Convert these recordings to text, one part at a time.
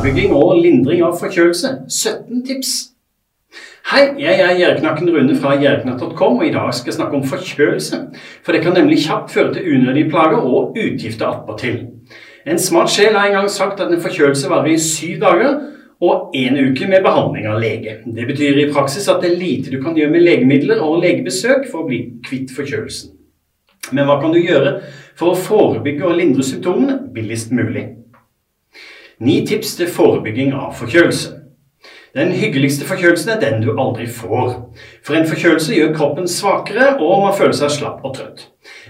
forebygging og lindring av forkjølelse. 17 tips. Hei, jeg er Gjerdknakken Rune fra gjerdknatt.com, og i dag skal jeg snakke om forkjølelse. For det kan nemlig kjapt føre til unødige plager og utgifter attpåtil. En smart sjel har en gang sagt at en forkjølelse varer i syv dager og én uke med behandling av lege. Det betyr i praksis at det er lite du kan gjøre med legemidler og legebesøk for å bli kvitt forkjølelsen. Men hva kan du gjøre for å forebygge og lindre symptomene billigst mulig? Ni tips til forebygging av forkjølelse. Den hyggeligste forkjølelsen er den du aldri får. For en forkjølelse gjør kroppen svakere, og man føler seg slapp og trøtt.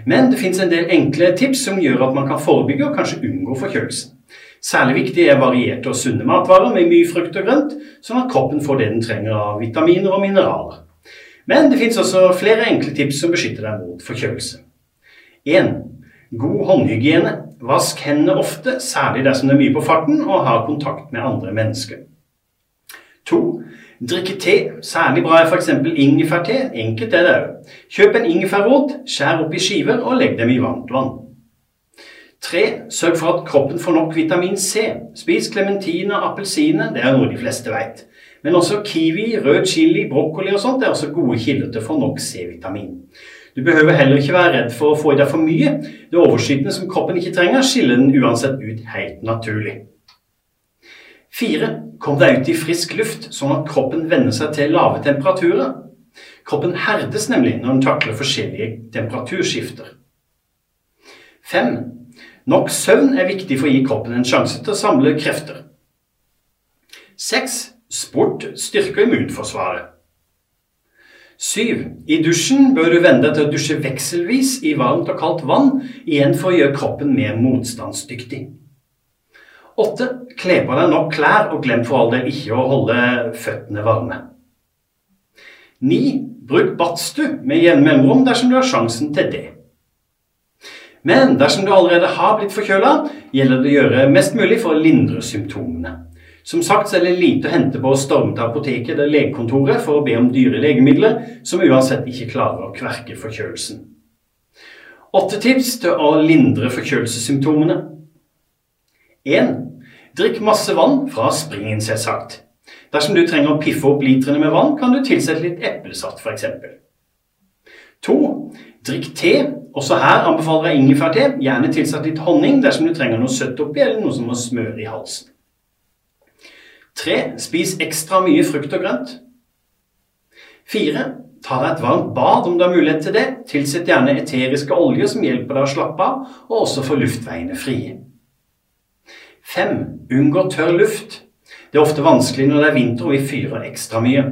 Men det fins en del enkle tips som gjør at man kan forebygge og kanskje unngå forkjølelsen. Særlig viktig er varierte og sunne matvarer med mye frukt og grønt, sånn at kroppen får det den trenger av vitaminer og mineraler. Men det fins også flere enkle tips som beskytter deg mot forkjølelse. 1. God håndhygiene. Vask hendene ofte, særlig dersom det er mye på farten og har kontakt med andre mennesker. 2. Drikke te. Særlig bra er f.eks. ingefærte. Enkelt er det òg. Kjøp en ingefærrot, skjær opp i skiver og legg dem i varmt vann. 3. Sørg for at kroppen får nok vitamin C. Spis klementiner appelsiner. Det er noe de fleste vet. Men også kiwi, rød chili, brokkoli og sånt er også gode kilder til å få nok C-vitamin. Du behøver heller ikke være redd for å få i deg for mye. Det overskytende som kroppen ikke trenger, skiller den uansett ut helt naturlig. 4. Kom deg ut i frisk luft, sånn at kroppen venner seg til lave temperaturer. Kroppen herdes nemlig når den takler forskjellige temperaturskifter. 5. Nok søvn er viktig for å gi kroppen en sjanse til å samle krefter. 6. Sport styrker immunforsvaret. 7. I dusjen bør du venne deg til å dusje vekselvis i varmt og kaldt vann, igjen for å gjøre kroppen mer motstandsdyktig. 8. Kle på deg nok klær, og glem for all del ikke å holde føttene varme. 9. Bruk badstue med jevne mellomrom dersom du har sjansen til det. Men dersom du allerede har blitt forkjøla, gjelder det å gjøre mest mulig for å lindre symptomene. Som sagt så er det lite å hente på å storme til apoteket eller legekontoret for å be om dyre legemidler som uansett ikke klarer å kverke forkjølelsen. Åtte tips til å lindre forkjølelsessymptomene. 1. Drikk masse vann fra springen, selvsagt. Dersom du trenger å piffe opp litrene med vann, kan du tilsette litt eplesaft, f.eks. 2. Drikk te. Også her anbefaler jeg ingefærte, gjerne tilsatt litt honning dersom du trenger noe søtt oppi eller noe som må smøre i halsen. 3. Spis ekstra mye frukt og grønt. 4. Ta deg et varmt bad om du har mulighet til det. Tilsett gjerne eteriske oljer som hjelper deg å slappe av, og også få luftveiene frie. 5. Unngå tørr luft. Det er ofte vanskelig når det er vinter og vi fyrer ekstra mye.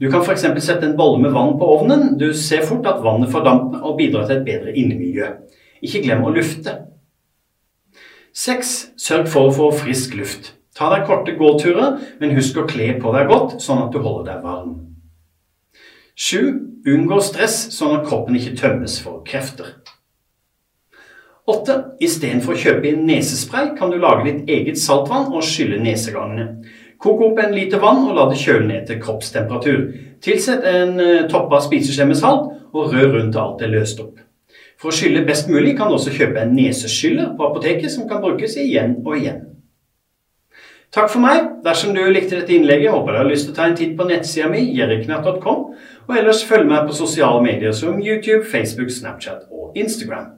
Du kan f.eks. sette en bolle med vann på ovnen. Du ser fort at vannet fordamper og bidrar til et bedre innemiljø. Ikke glem å lufte. 6. Sørg for å få frisk luft. Ta deg korte gåturer, men husk å kle på deg godt, sånn at du holder deg varm. 7. Unngå stress, sånn at kroppen ikke tømmes for krefter. 8. Istedenfor å kjøpe inn nesespray, kan du lage ditt eget saltvann og skylle nesegangene. Kok opp en liter vann og la det kjøle ned til kroppstemperatur. Tilsett en toppa spiseskje med salt, og rør rundt til alt er løst opp. For å skylle best mulig kan du også kjøpe en neseskyller på apoteket som kan brukes igjen og igjen. Takk for meg. Dersom du likte dette innlegget, håper du har lyst til å ta en titt på nettsida mi, jerriknatt.com, og ellers følg meg på sosiale medier som YouTube, Facebook, Snapchat og Instagram.